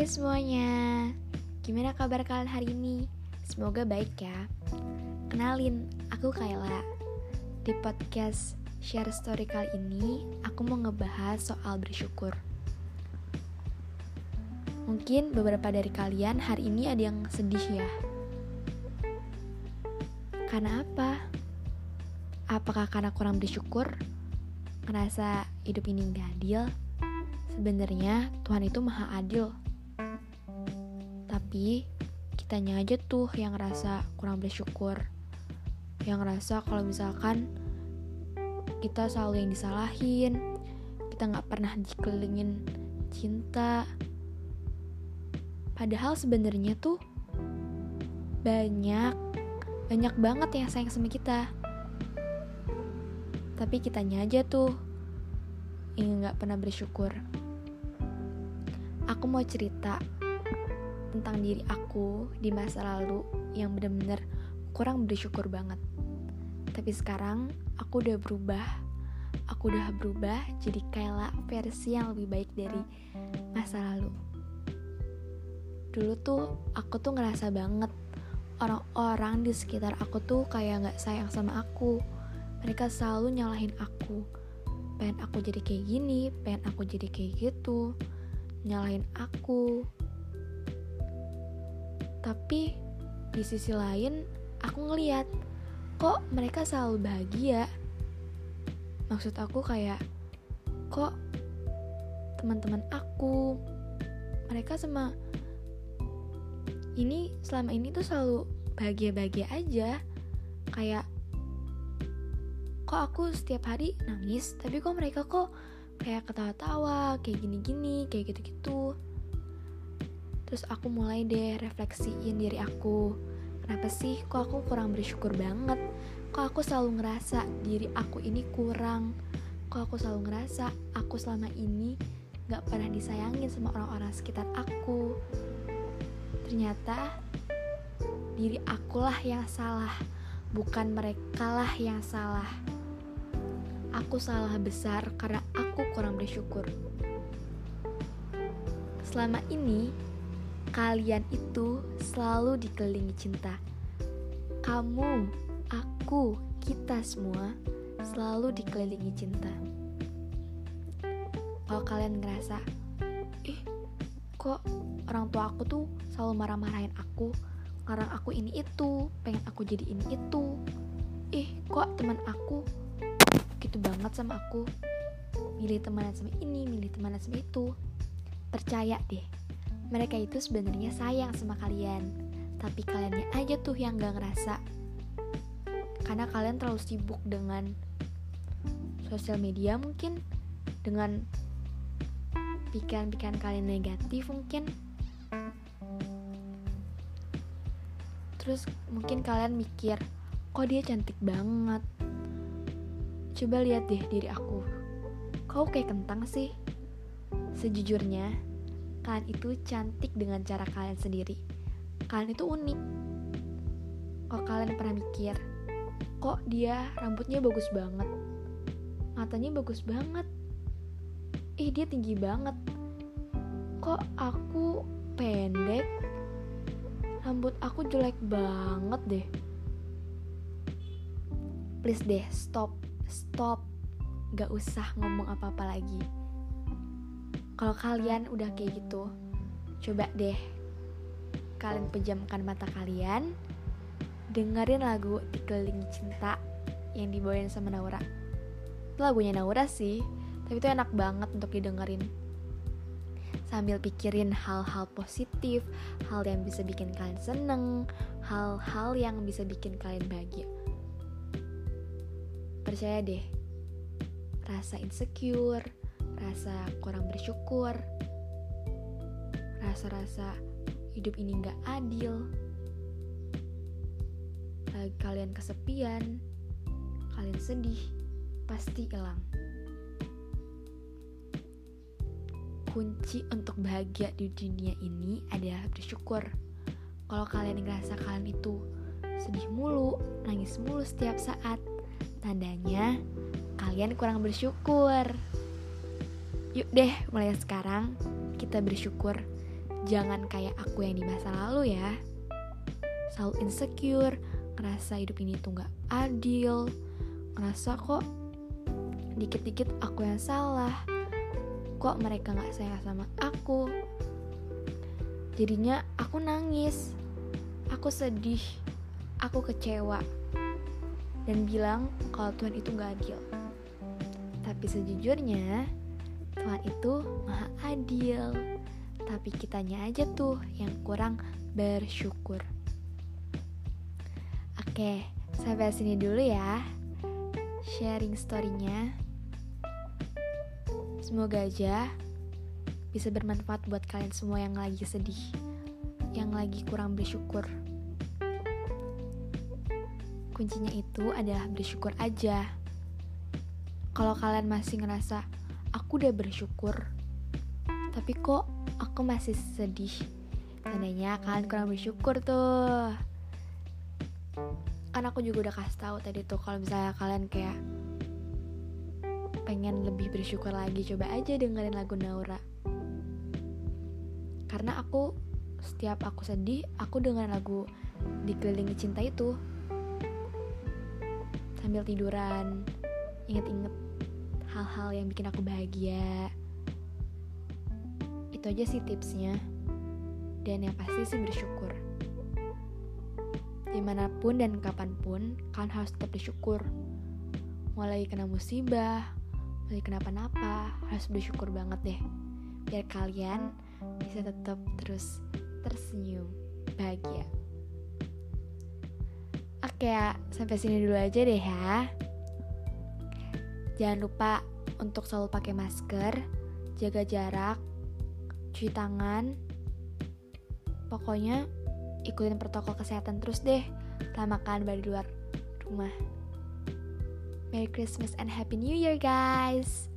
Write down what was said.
Hai semuanya, gimana kabar kalian hari ini? Semoga baik ya. Kenalin, aku Kayla. Di podcast Share Story kali ini, aku mau ngebahas soal bersyukur. Mungkin beberapa dari kalian hari ini ada yang sedih ya. Karena apa? Apakah karena kurang bersyukur? Ngerasa hidup ini gak adil? Sebenarnya Tuhan itu maha adil tapi kitanya aja tuh yang ngerasa kurang bersyukur. Yang ngerasa kalau misalkan kita selalu yang disalahin kita nggak pernah dikelilingin cinta. Padahal sebenarnya tuh banyak banyak banget yang sayang sama kita. Tapi kitanya aja tuh yang nggak pernah bersyukur. Aku mau cerita tentang diri aku di masa lalu yang bener-bener kurang bersyukur banget. Tapi sekarang aku udah berubah. Aku udah berubah jadi kayak versi yang lebih baik dari masa lalu. Dulu tuh aku tuh ngerasa banget orang-orang di sekitar aku tuh kayak gak sayang sama aku. Mereka selalu nyalahin aku. Pengen aku jadi kayak gini, pengen aku jadi kayak gitu. Nyalahin aku, tapi di sisi lain aku ngeliat kok mereka selalu bahagia? Maksud aku kayak kok teman-teman aku mereka sama ini selama ini tuh selalu bahagia-bahagia aja. Kayak kok aku setiap hari nangis tapi kok mereka kok kayak ketawa-tawa kayak gini-gini kayak gitu-gitu Terus aku mulai deh refleksiin diri aku. Kenapa sih kok aku kurang bersyukur banget? Kok aku selalu ngerasa diri aku ini kurang? Kok aku selalu ngerasa aku selama ini gak pernah disayangin sama orang-orang sekitar aku? Ternyata diri akulah yang salah, bukan merekalah yang salah. Aku salah besar karena aku kurang bersyukur. Selama ini, kalian itu selalu dikelilingi cinta. Kamu, aku, kita semua selalu dikelilingi cinta. Kalau kalian ngerasa, ih, kok orang tua aku tuh selalu marah-marahin aku, karena aku ini itu, pengen aku jadi ini itu. Ih, kok teman aku gitu banget sama aku, milih teman sama ini, milih teman sama itu. Percaya deh, mereka itu sebenarnya sayang sama kalian. Tapi kaliannya aja tuh yang gak ngerasa. Karena kalian terlalu sibuk dengan sosial media mungkin. Dengan pikiran-pikiran kalian negatif mungkin. Terus mungkin kalian mikir kok dia cantik banget? Coba lihat deh diri aku. Kau kayak kentang sih sejujurnya kalian itu cantik dengan cara kalian sendiri. Kalian itu unik. Kok kalian pernah mikir, kok dia rambutnya bagus banget, matanya bagus banget, ih dia tinggi banget, kok aku pendek, rambut aku jelek banget deh. Please deh, stop, stop, gak usah ngomong apa-apa lagi kalau kalian udah kayak gitu, coba deh kalian pejamkan mata kalian, dengerin lagu Dikelilingi Cinta yang dibawain sama Naura. Itu lagunya Naura sih, tapi itu enak banget untuk didengerin. Sambil pikirin hal-hal positif, hal yang bisa bikin kalian seneng, hal-hal yang bisa bikin kalian bahagia. Percaya deh, rasa insecure, rasa kurang bersyukur, rasa-rasa hidup ini gak adil, lagi kalian kesepian, kalian sedih, pasti hilang. Kunci untuk bahagia di dunia ini adalah bersyukur. Kalau kalian ngerasa kalian itu sedih mulu, nangis mulu setiap saat, tandanya kalian kurang bersyukur. Yuk deh, mulai sekarang kita bersyukur. jangan kayak aku yang di masa lalu ya. Selalu insecure ngerasa hidup ini tuh gak adil ngerasa kok dikit-dikit aku yang salah kok mereka gak sayang sama aku. Jadinya aku nangis aku sedih aku kecewa dan bilang kalau Tuhan itu gak adil. Tapi sejujurnya Tuhan itu maha adil tapi kitanya aja tuh yang kurang bersyukur Oke, sampai sini dulu ya sharing storynya. Semoga aja bisa bermanfaat buat kalian semua yang lagi sedih, yang lagi kurang bersyukur. Kuncinya itu adalah bersyukur aja. Kalau kalian masih ngerasa aku udah bersyukur, tapi kok aku masih sedih, tandanya kalian kurang bersyukur tuh. Kan aku juga udah kasih tahu tadi tuh kalau misalnya kalian kayak pengen lebih bersyukur lagi coba aja dengerin lagu Naura. Karena aku setiap aku sedih aku dengerin lagu dikelilingi cinta itu. Sambil tiduran inget-inget hal-hal yang bikin aku bahagia. Itu aja sih tipsnya. Dan yang pasti sih bersyukur. Di mana pun dan kapan pun kalian harus tetap bersyukur. Mulai kena musibah mulai kenapa-napa harus bersyukur banget deh. Biar kalian bisa tetap terus tersenyum bahagia. Oke ya. Sampai sini dulu aja deh ya jangan lupa untuk selalu pakai masker jaga jarak cuci tangan pokoknya ikutin protokol kesehatan terus deh kalian berada di luar rumah. Merry Christmas and Happy New Year guys!